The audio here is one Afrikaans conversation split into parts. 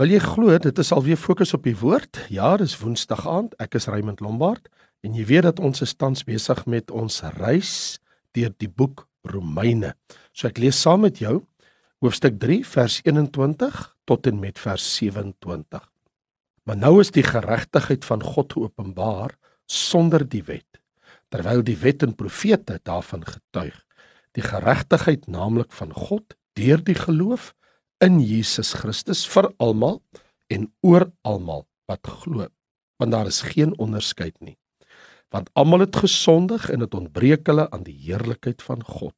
Wil jy glo dit is alweer fokus op die woord? Ja, dis Woensdag aand. Ek is Raymond Lombard en jy weet dat ons is tans besig met ons reis deur die boek Romeine. So ek lees saam met jou hoofstuk 3 vers 21 tot en met vers 27. Maar nou is die geregtigheid van God geopenbaar sonder die wet, terwyl die wet en profete daarvan getuig. Die geregtigheid naamlik van God deur die geloof in Jesus Christus vir almal en oor almal wat glo. Want daar is geen onderskeid nie. Want almal het gesondig en dit ontbreek hulle aan die heerlikheid van God.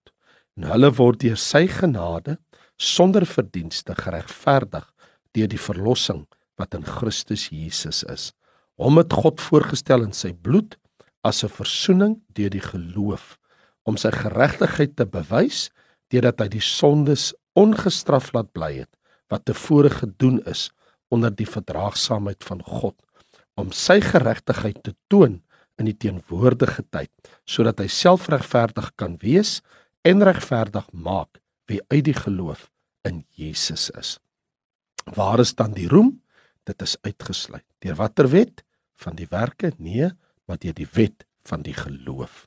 En hulle word deur sy genade sonder verdienste geregverdig deur die verlossing wat in Christus Jesus is. Hom het God voorgestel in sy bloed as 'n verzoening deur die geloof om sy geregtigheid te bewys deurdat hy die sondes ongestraf laat bly het wat tevore gedoen is onder die verdraagsaamheid van God om sy geregtigheid te toon in die teenwoordige tyd sodat hy self regverdig kan wees en regverdig maak wie uit die geloof in Jesus is. Waar is dan die roem? Dit is uitgesluit. Deur watter wet? Van die werke? Nee, maar deur die wet van die geloof.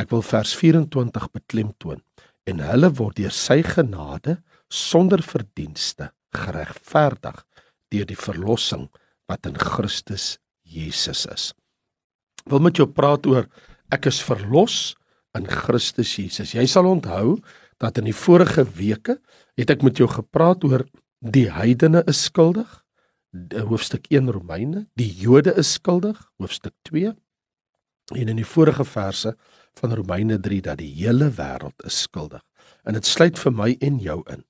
Ek wil vers 24 beklemtoon en hulle word deur sy genade sonder verdienste geregverdig deur die verlossing wat in Christus Jesus is. Wil met jou praat oor ek is verlos in Christus Jesus. Jy sal onthou dat in die vorige weke het ek met jou gepraat oor die heidene is skuldig, hoofstuk 1 Romeine, die Jode is skuldig, hoofstuk 2 en in die vorige verse van Romeine 3 dat die hele wêreld is skuldig. En dit sluit vir my en jou in.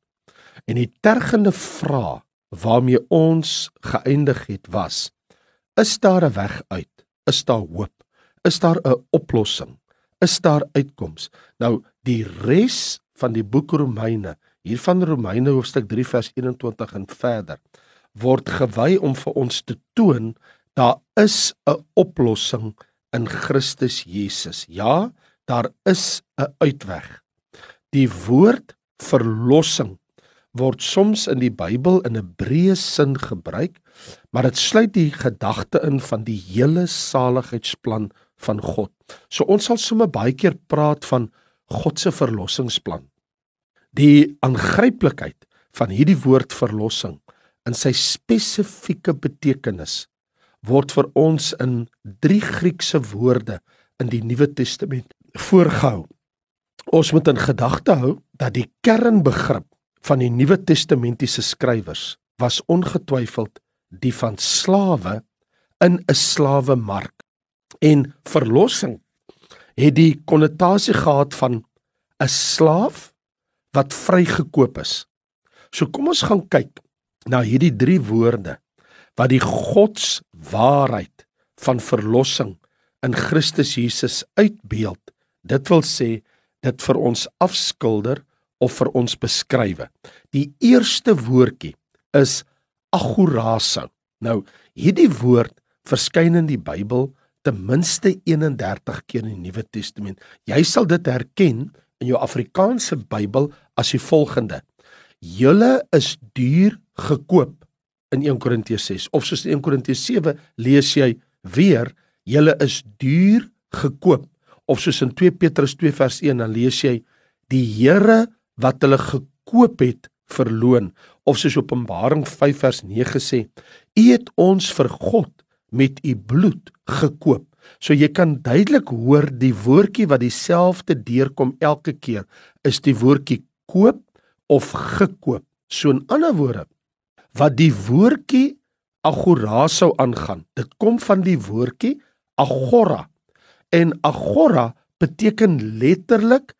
En die tergende vraag waarmee ons geëindig het was: Is daar 'n weg uit? Is daar hoop? Is daar 'n oplossing? Is daar uitkoms? Nou die res van die boek Romeine, hier van Romeine hoofstuk 3 vers 21 en verder, word gewy om vir ons te toon daar is 'n oplossing in Christus Jesus. Ja, daar is 'n uitweg. Die woord verlossing word soms in die Bybel in 'n breë sin gebruik, maar dit sluit die gedagte in van die hele saligheidsplan van God. So ons sal sommer baie keer praat van God se verlossingsplan. Die aangryplikheid van hierdie woord verlossing in sy spesifieke betekenis word vir ons in drie Griekse woorde in die Nuwe Testament voorgehou. Ons moet in gedagte hou dat die kernbegrip van die Nuwe Testamentiese skrywers was ongetwyfeld die van slawe in 'n slawemark. En verlossing het die konnotasie gehad van 'n slaaf wat vrygekoop is. So kom ons gaan kyk na hierdie drie woorde wat die Gods waarheid van verlossing in Christus Jesus uitbeeld. Dit wil sê dit vir ons afskilder of vir ons beskrywe. Die eerste woordjie is agoraso. Nou, hierdie woord verskyn in die Bybel ten minste 31 keer in die Nuwe Testament. Jy sal dit herken in jou Afrikaanse Bybel as die volgende: Julle is duur gekoop in 1 Korintiërs 6 of soos in 1 Korintiërs 7 lees jy weer: Julle is duur gekoop. Of soos in 2 Petrus 2 vers 1 dan lees jy: Die Here wat hulle gekoop het verloon. Of soos Openbaring 5 vers 9 sê u het ons vir God met u bloed gekoop. So jy kan duidelik hoor die woordjie wat dieselfde deurkom elke keer. Is die woordjie koop of gekoop? So in ander woorde wat die woordjie agora sou aangaan dit kom van die woordjie agora en agora beteken letterlik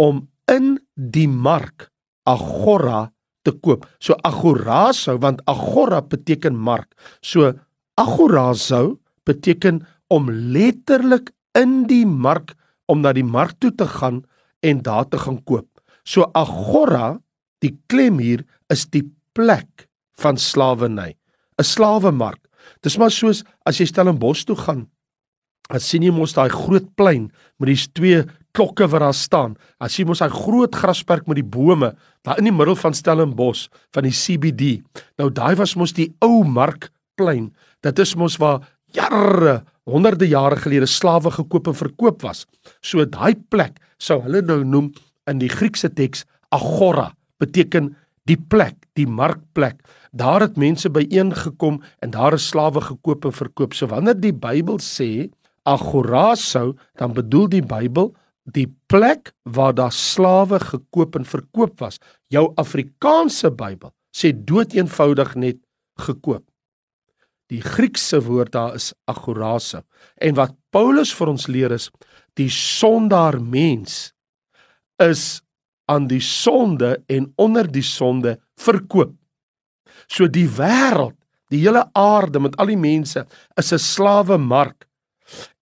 om in die mark agora te koop. So agorazo want agora beteken mark. So agorazo beteken om letterlik in die mark om na die mark toe te gaan en daar te gaan koop. So agora, die klem hier is die plek van slawerny, 'n slawemark. Dis maar soos as jy Stellenbosch toe gaan, dan sien jy mos daai groot plein met die twee klokke wat daar staan. As jy mos hy groot grasperk met die bome daar in die middel van Stellenbosch van die CBD. Nou daai was mos die ou markplein. Dit is mos waar jare, honderde jare gelede slawe gekoop en verkoop was. So daai plek sou hulle nou noem in die Griekse teks agora, beteken die plek, die markplek. Daar het mense byeengekom en daar is slawe gekoop en verkoop. So wanneer die Bybel sê agora sou, dan bedoel die Bybel die plek waar daar slawe gekoop en verkoop was. Jou Afrikaanse Bybel sê doeteenvoudig net gekoop. Die Griekse woord daar is agorase. En wat Paulus vir ons leer is die sondaar mens is aan die sonde en onder die sonde verkoop. So die wêreld, die hele aarde met al die mense is 'n slawe mark.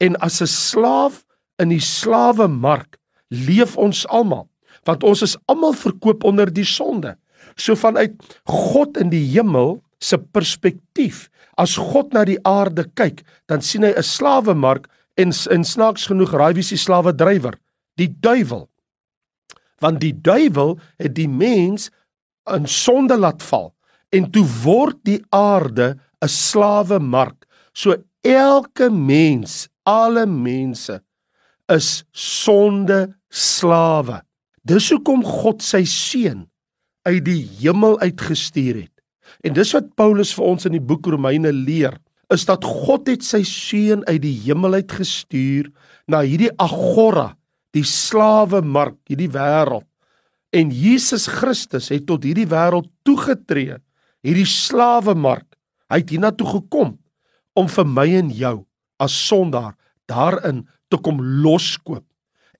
En as 'n slaaf in die slawe mark leef ons almal, want ons is almal verkoop onder die sonde. So vanuit God in die hemel se perspektief, as God na die aarde kyk, dan sien hy 'n slawe mark en in snaaks genoeg raai wie se slawe drywer? Die duiwel want die duiwel het die mens in sonde laat val en toe word die aarde 'n slawe mark. So elke mens, alle mense is sonde slawe. Dis hoekom God sy seun uit die hemel uitgestuur het. En dis wat Paulus vir ons in die boek Romeine leer, is dat God het sy seun uit die hemel uitgestuur na hierdie agora die slawe mark, hierdie wêreld. En Jesus Christus het tot hierdie wêreld toegetree, hierdie slawe mark. Hy het hiernatoe gekom om vir my en jou as sondaar daarin te kom loskoop.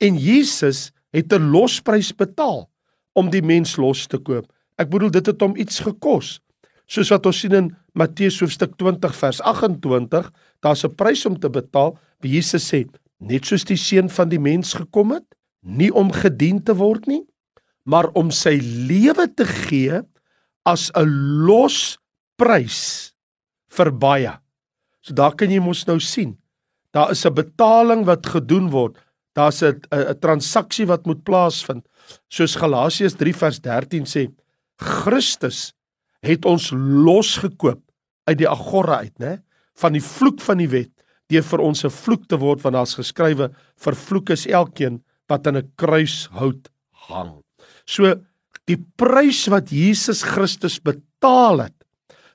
En Jesus het 'n losprys betaal om die mens los te koop. Ek bedoel dit het hom iets gekos. Soos wat ons sien in Matteus hoofstuk 20 vers 28, daar's 'n prys om te betaal. Jesus sê, net soos die seun van die mens gekom het, nie om gedien te word nie, maar om sy lewe te gee as 'n losprys vir baie. So daar kan jy mos nou sien. Daar is 'n betaling wat gedoen word. Daar's 'n 'n transaksie wat moet plaasvind. Soos Galasiërs 3 vers 13 sê, Christus het ons losgekoop uit die agora uit, né? Van die vloek van die wet deur vir ons 'n vloek te word want daar's geskrywe vervloek is elkeen wat aan 'n kruishout hang. So die prys wat Jesus Christus betaal het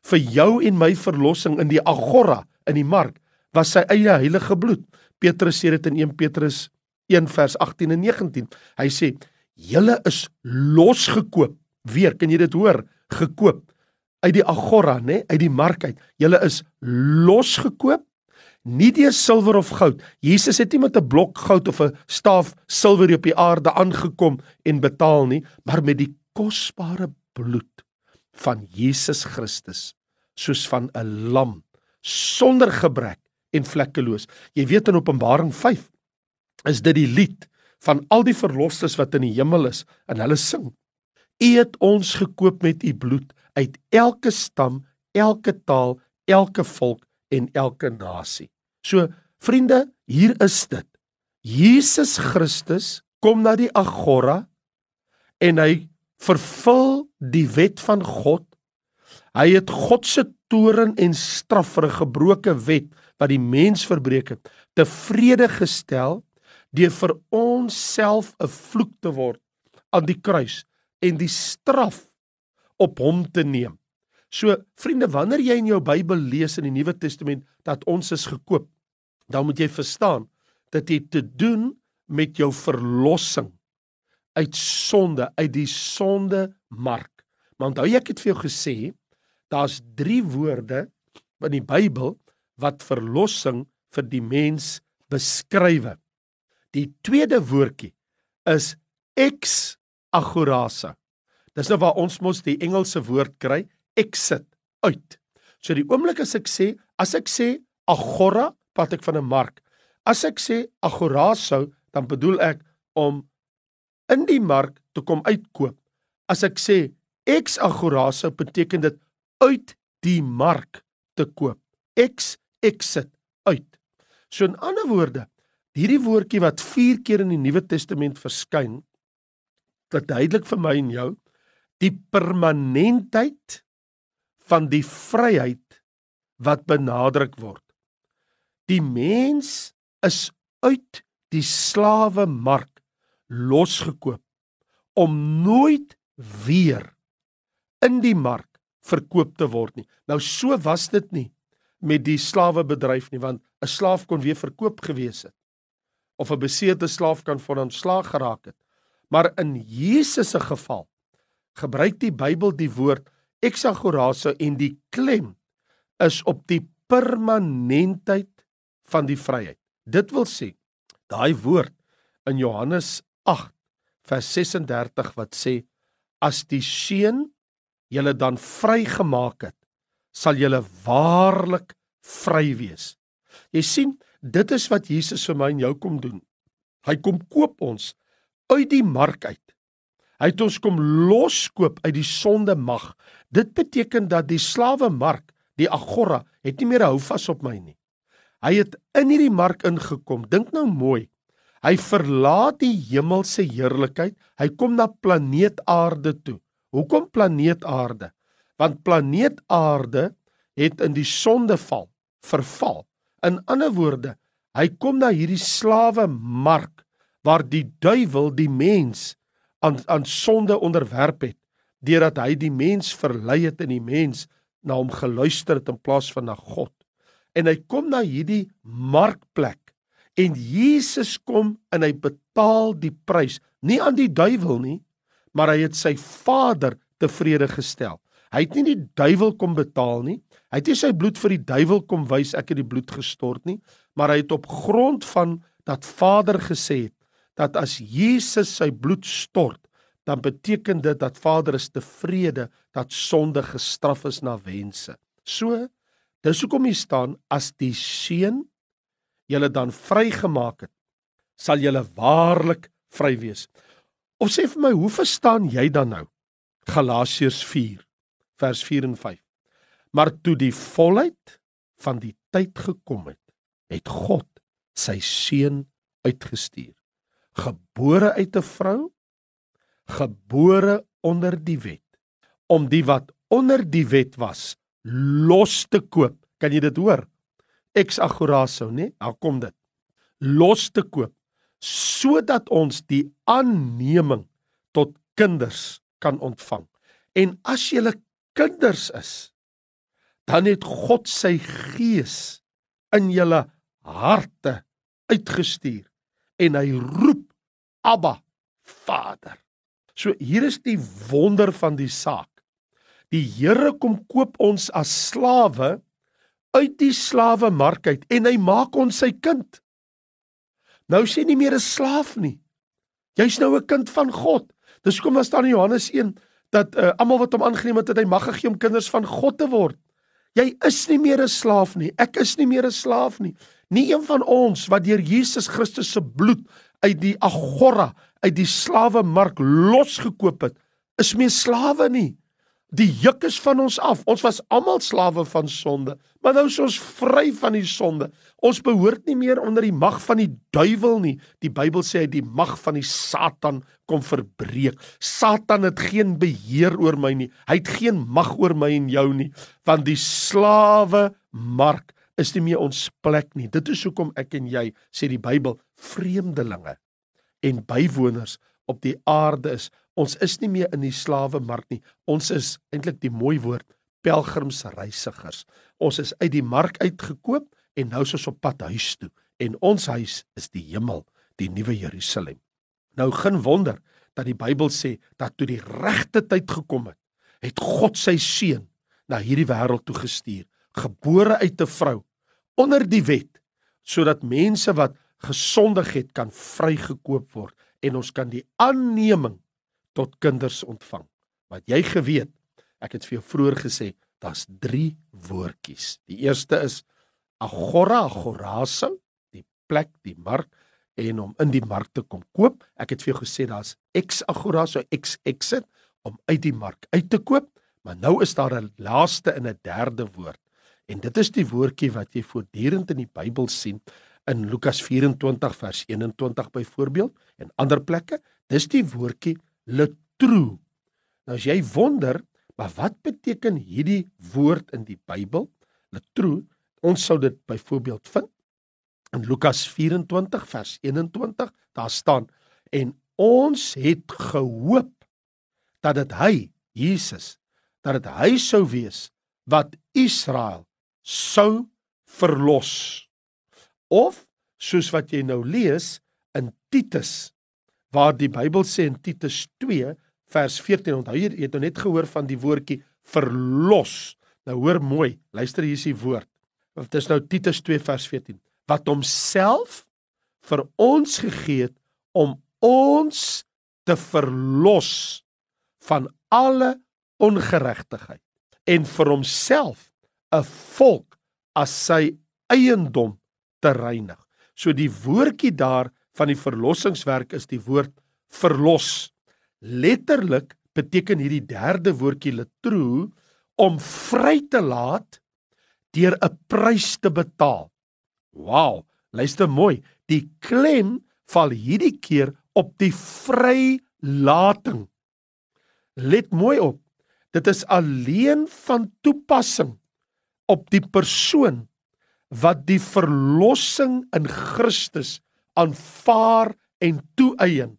vir jou en my verlossing in die agora in die mark was sy eie heilige bloed. Petrus sê dit in 1 Petrus 1 vers 18 en 19. Hy sê: "Julle is losgekoop." Weer, kan jy dit hoor? Gekoop uit die agora, nê, uit die mark uit. Julle is losgekoop nie deur silwer of goud. Jesus het nie met 'n blok goud of 'n staaf silwer op die aarde aangekom en betaal nie, maar met die kosbare bloed van Jesus Christus, soos van 'n lam sonder gebrek en vlekkeloos. Jy weet in Openbaring 5 is dit die lied van al die verlosstes wat in die hemel is en hulle sing: U het ons gekoop met u bloed uit elke stam, elke taal, elke volk en elke nasie. So vriende, hier is dit. Jesus Christus kom na die agora en hy vervul die wet van God. Hy het God se toren en straf vir 'n gebroke wet wat die mens verbreek het, tevrede gestel deur vir ons self 'n vloek te word aan die kruis en die straf op hom te neem. So vriende, wanneer jy in jou Bybel lees in die Nuwe Testament dat ons is gekoop, dan moet jy verstaan dat dit te doen met jou verlossing uit sonde, uit die sonde mark. Maar onthou ek het vir jou gesê, daar's 3 woorde in die Bybel wat verlossing vir die mens beskryf. Die tweede woordjie is ex agorasa. Dis nou waar ons mos die Engelse woord kry, exit, uit. So die oomblik as ek sê, as ek sê agora praat ek van 'n mark. As ek sê agoraso, dan bedoel ek om in die mark te kom uitkoop. As ek sê ex agoraso, beteken dit uit die mark te koop. Ex exit uit. So in ander woorde, Hierdie woordjie wat 4 keer in die Nuwe Testament verskyn, verduidelik vir my en jou die permanentheid van die vryheid wat benadruk word. Die mens is uit die slawe mark losgekoop om nooit weer in die mark verkoop te word nie. Nou so was dit nie met die slawebedryf nie want 'n slaaf kon weer verkoop gewees het of 'n beseerde slaaf kan van ontslaag geraak het. Maar in Jesus se geval gebruik die Bybel die woord exagoraso en die klem is op die permanentheid van die vryheid. Dit wil sê daai woord in Johannes 8 vers 36 wat sê as die seun julle dan vrygemaak het sal julle waarlik vry wees. Jy sien, dit is wat Jesus vir my en jou kom doen. Hy kom koop ons uit die mark uit. Hy het ons kom loskoop uit die sonde mag. Dit beteken dat die slawe mark, die agora, het nie meer hou vas op my nie. Hy het in hierdie mark ingekom. Dink nou mooi. Hy verlaat die hemelse heerlikheid. Hy kom na planeet Aarde toe. Hoekom planeet Aarde? Want planeet Aarde het in die sondeval verval. In ander woorde, hy kom na hierdie slawe mark waar die duiwel die mens aan aan sonde onderwerp het deurdat hy die mens verlei het en die mens na hom geluister het in plaas van na God. En hy kom na hierdie markplek en Jesus kom en hy betaal die prys, nie aan die duiwel nie, maar hy het sy Vader tevrede gestel. Hy het nie die duiwel kom betaal nie. Hy het nie sy bloed vir die duiwel kom wys ek het die bloed gestort nie, maar hy het op grond van dat Vader gesê het dat as Jesus sy bloed stort, dan beteken dit dat Vader is tevrede dat sonde gestraf is na wense. So, dis hoekom hier staan as die seun julle dan vrygemaak het, sal julle waarlik vry wees. Of sê vir my, hoe verstaan jy dan nou Galasiërs 4 vers 4 en 5? Maar toe die volheid van die tyd gekom het, het God sy seun uitgestuur, gebore uit 'n vrou, gebore onder die wet, om die wat onder die wet was los te koop. Kan jy dit hoor? ex agoraso, nê? Daar kom dit. Los te koop sodat ons die aanneming tot kinders kan ontvang. En as jy kinders is, dan het God sy gees in julle harte uitgestuur en hy roep Abba Vader. So hier is die wonder van die saak. Die Here kom koop ons as slawe uit die slawe mark uit en hy maak ons sy kind. Nou sê nie meer 'n slaaf nie. Jy's nou 'n kind van God. Dis hoekom daar staan in Johannes 1 dat uh, almal wat hom aangeneem het, het hy mag gegee om kinders van God te word. Jy is nie meer 'n slaaf nie. Ek is nie meer 'n slaaf nie. Nie een van ons wat deur Jesus Christus se bloed uit die agora, uit die slawe mark losgekoop het, is meer slawe nie. Die juk is van ons af. Ons was almal slawe van sonde, maar nou is ons vry van die sonde. Ons behoort nie meer onder die mag van die duiwel nie. Die Bybel sê hy die mag van die Satan kom verbreek. Satan het geen beheer oor my nie. Hy het geen mag oor my en jou nie, want die slawe mark is nie meer ons plek nie. Dit is hoekom ek en jy sê die Bybel vreemdelinge en bywoners op die aarde is Ons is nie meer in die slawe mark nie. Ons is eintlik die mooi woord pelgrimsreisigers. Ons is uit die mark uitgekoop en nou is ons op pad huis toe. En ons huis is die hemel, die nuwe Jerusalem. Nou geen wonder dat die Bybel sê dat toe die regte tyd gekom het, het God sy seun na hierdie wêreld toe gestuur, gebore uit 'n vrou onder die wet, sodat mense wat gesondig het kan vrygekoop word en ons kan die aanneming tot kinders ontvang. Wat jy geweet, ek het vir jou vroeër gesê, daar's 3 woordjies. Die eerste is agora, agoraso, die plek, die mark en om in die mark te kom koop. Ek het vir jou gesê daar's ex agoraso, ex exit om uit die mark uit te koop, maar nou is daar 'n laaste en 'n derde woord. En dit is die woordjie wat jy voortdurend in die Bybel sien in Lukas 24 vers 21 byvoorbeeld en ander plekke. Dis die woordjie letrou. Nou as jy wonder, maar wat beteken hierdie woord in die Bybel? Letrou, ons sou dit byvoorbeeld vind in Lukas 24 vers 21. Daar staan en ons het gehoop dat dit hy Jesus dat dit hy sou wees wat Israel sou verlos of soos wat jy nou lees in Titus waar die Bybel sê in Titus 2 vers 14 onthou jy het nou net gehoor van die woordjie verlos. Nou hoor mooi luister hier is die woord. Dit is nou Titus 2 vers 14 wat homself vir ons gegee het om ons te verlos van alle ongeregtigheid en vir homself 'n volk as sy eiendom te reinig. So die woordjie daar van die verlossingswerk is die woord verlos. Letterlik beteken hierdie derde woordjie letrou om vry te laat deur 'n prys te betaal. Wow, luister mooi. Die klem val hierdie keer op die vrylating. Let mooi op. Dit is alleen van toepassing op die persoon wat die verlossing in Christus aanvaar en toeëien.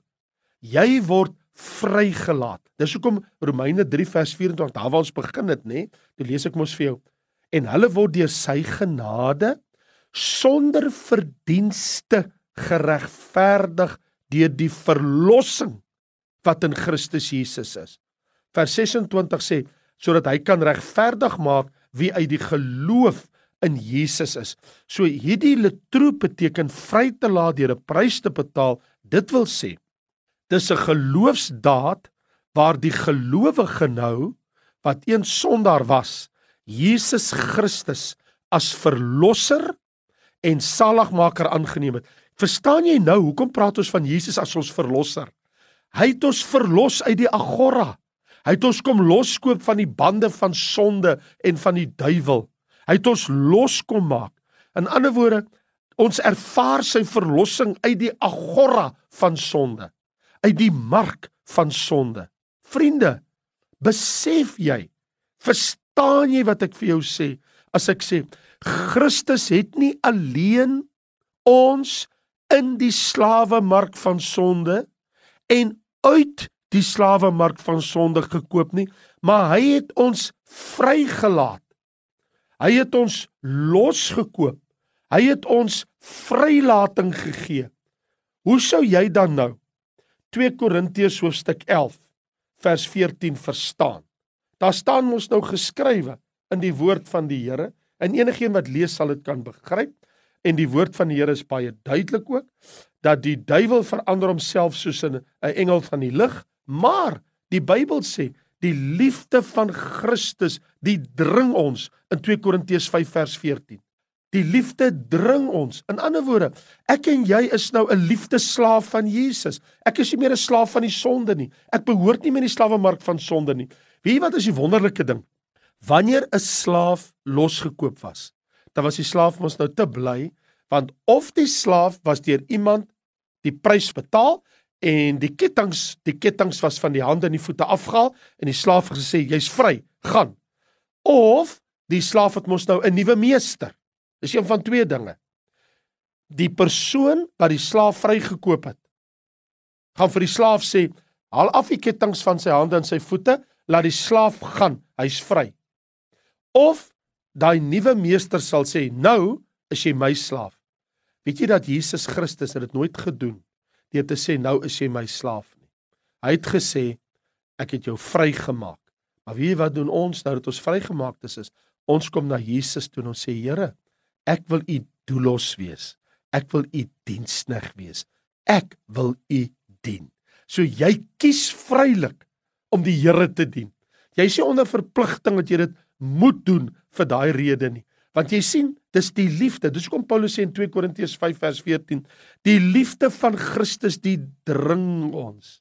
Jy word vrygelaat. Dis hoekom Romeine 3 vers 24 daar waar ons begin het, nê? Toe lees ek mos vir jou. En hulle word deur sy genade sonder verdienste geregverdig deur die verlossing wat in Christus Jesus is. Vers 26 sê sodat hy kan regverdig maak wie uit die geloof in Jesus is. So hierdie letroo beteken vry te laat deur 'n prys te betaal. Dit wil sê dis 'n geloofsdaad waar die gelowige nou wat een sondaar was, Jesus Christus as verlosser en saligmaker aangeneem het. Verstaan jy nou hoekom praat ons van Jesus as ons verlosser? Hy het ons verlos uit die agora. Hy het ons kom loskoop van die bande van sonde en van die duiwel. Hy het ons los kom maak. In ander woorde, ons ervaar sy verlossing uit die agora van sonde, uit die mark van sonde. Vriende, besef jy? Verstaan jy wat ek vir jou sê as ek sê Christus het nie alleen ons in die slawemark van sonde en uit die slawemark van sonde gekoop nie, maar hy het ons vrygelaat. Hy het ons losgekoop. Hy het ons vrylating gegee. Hoe sou jy dan nou 2 Korintiërs hoofstuk 11 vers 14 verstaan? Daar staan mos nou geskrywe in die woord van die Here en enigiemand wat lees sal dit kan begryp en die woord van die Here is baie duidelik ook dat die duiwel verander homself soos 'n engel van die lig, maar die Bybel sê die liefde van Christus die dring ons in 2 Korintiërs 5 vers 14. Die liefde dring ons. In ander woorde, ek en jy is nou 'n liefdeslaaf van Jesus. Ek is nie meer 'n slaaf van die sonde nie. Ek behoort nie meer die slawemark van sonde nie. Weet jy wat is die wonderlike ding? Wanneer 'n slaaf losgekoop was, dan was die slaaf mos nou te bly want of die slaaf was deur iemand die prys betaal en die kettinge die kettinge was van die hande en die voete afgehaal en die slaaf het gesê jy's vry gaan. Of die slaaf het mos nou 'n nuwe meester. Dis een van twee dinge. Die persoon wat die slaaf vrygekoop het gaan vir die slaaf sê haal af die kettinge van sy hande en sy voete laat die slaaf gaan hy's vry. Of daai nuwe meester sal sê nou is jy my slaaf. Weet jy dat Jesus Christus het dit nooit gedoen deur te sê nou is jy my slaaf nie. Hy het gesê ek het jou vrygemaak. Maar weet jy wat doen ons nou dat ons vrygemaak is? is ons kom na Jesus toe en ons sê Here, ek wil u doelos wees. Ek wil u diensnig wees. Ek wil u dien. So jy kies vrylik om die Here te dien. Jy sê onder verpligting dat jy dit moet doen vir daai rede nie. Want jy sien, dis die liefde. Dis hoekom Paulus sê in 2 Korintiërs 5 vers 14, die liefde van Christus die dring ons.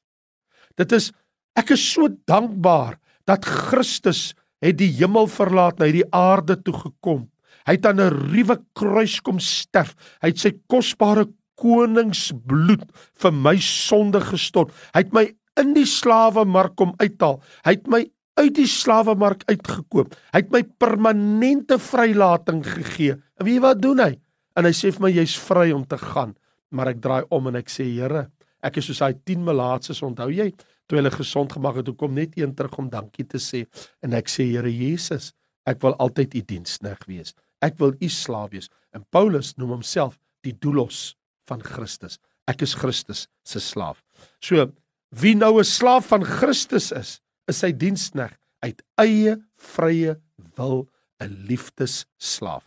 Dit is ek is so dankbaar dat Christus het die hemel verlaat, hy het die aarde toe gekom. Hy het aan 'n ruwe kruis kom sterf. Hy het sy kosbare koningsbloed vir my sonde gestort. Hy het my in die slawemark kom uithaal. Hy het my uit die slawemark uitgekoop. Hy het my permanente vrylating gegee. En weet jy wat doen hy? En hy sê vir my jy's vry om te gaan. Maar ek draai om en ek sê Here, ek is soos daai 10 melaatses, onthou jy? Toe hulle gesond gemaak het, toe kom net een terug om dankie te sê en ek sê Here Jesus, ek wil altyd u diensnig wees. Ek wil u slaaf wees. En Paulus noem homself die doulos van Christus. Ek is Christus se slaaf. So wie nou 'n slaaf van Christus is, is sy dienskneg uit eie vrye wil 'n liefdesslaaf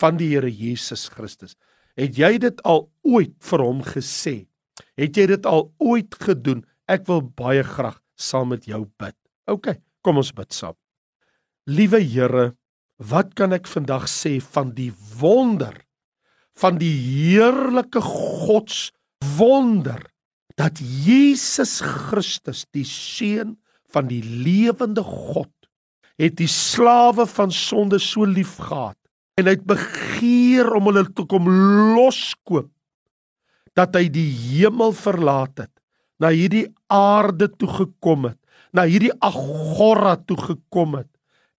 van die Here Jesus Christus. Het jy dit al ooit vir hom gesê? Het jy dit al ooit gedoen? Ek wil baie graag saam met jou bid. OK, kom ons bid saam. Liewe Here, wat kan ek vandag sê van die wonder van die heerlike God se wonder dat Jesus Christus die seun van die lewende God het die slawe van sonde so liefgehad en hy het begeer om hulle te kom loskoop dat hy die hemel verlaat het na hierdie aarde toe gekom het na hierdie agora toe gekom het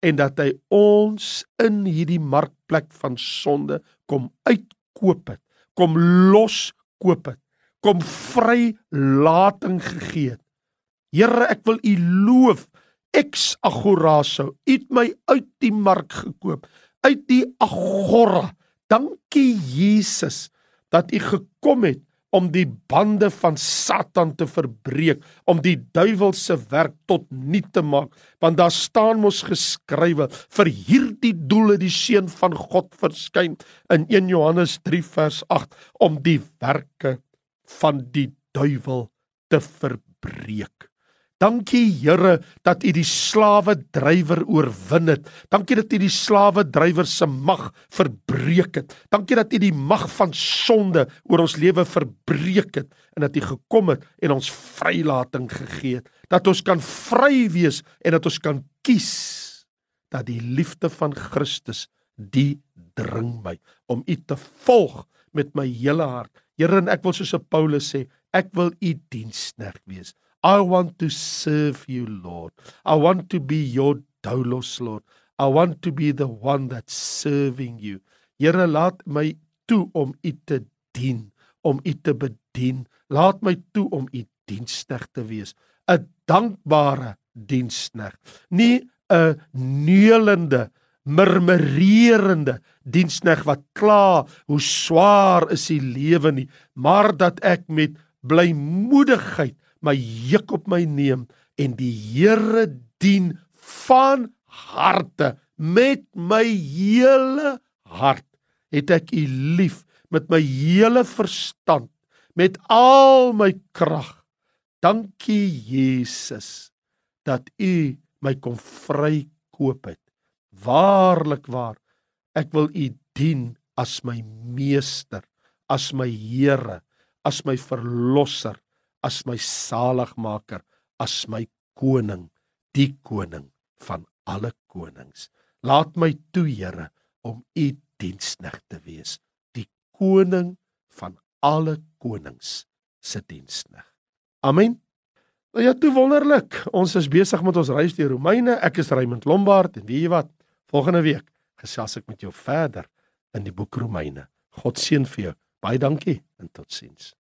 en dat hy ons in hierdie markplek van sonde kom uitkoop het kom loskoop het kom vrylating gegee het. Here, ek wil U loof. Ex agoraso, U het my uit die mark gekoop, uit die agora. Dankie Jesus dat U gekom het om die bande van Satan te verbreek, om die duiwel se werk tot nul te maak, want daar staan mos geskrywe vir hierdie doele die seun van God verskyn in 1 Johannes 3 vers 8 om die werke van die duiwel te verbreek. Dankie Here dat U die slawe drywer oorwin het. Dankie dat U die slawe drywer se mag verbreek het. Dankie dat U die mag van sonde oor ons lewe verbreek het en dat U gekom het en ons vrylating gegee het. Dat ons kan vry wees en dat ons kan kies dat die liefde van Christus die dring my om U te volg met my hele hart. Here, en ek wil soos Paulus sê, ek wil U diensnerg wees. I want to serve you, Lord. I want to be your doulos, Lord. I want to be the one that's serving you. Here, laat my toe om U te dien, om U te bedien. Laat my toe om U dienstig te wees, 'n dankbare diensnig. Nie 'n neulende murmurerende diensneg wat kla hoe swaar is die lewe nie maar dat ek met blymoedigheid my juk op my neem en die Here dien van harte. Met my hele hart het ek u lief met my hele verstand met al my krag. Dankie Jesus dat u my kom vrykoop het. Waarlik waar, ek wil U dien as my meester, as my Here, as my verlosser, as my saligmaker, as my koning, die koning van alle konings. Laat my toe, Here, om U diensnig te wees, die koning van alle konings se diensnig. Amen. Nou ja, toe wonderlik. Ons is besig met ons reis deur Romeine. Ek is Raymond Lombard en weet jy wat? Volgende week gesels ek met jou verder in die boek Romeine. God seën vir jou. Baie dankie en totsiens.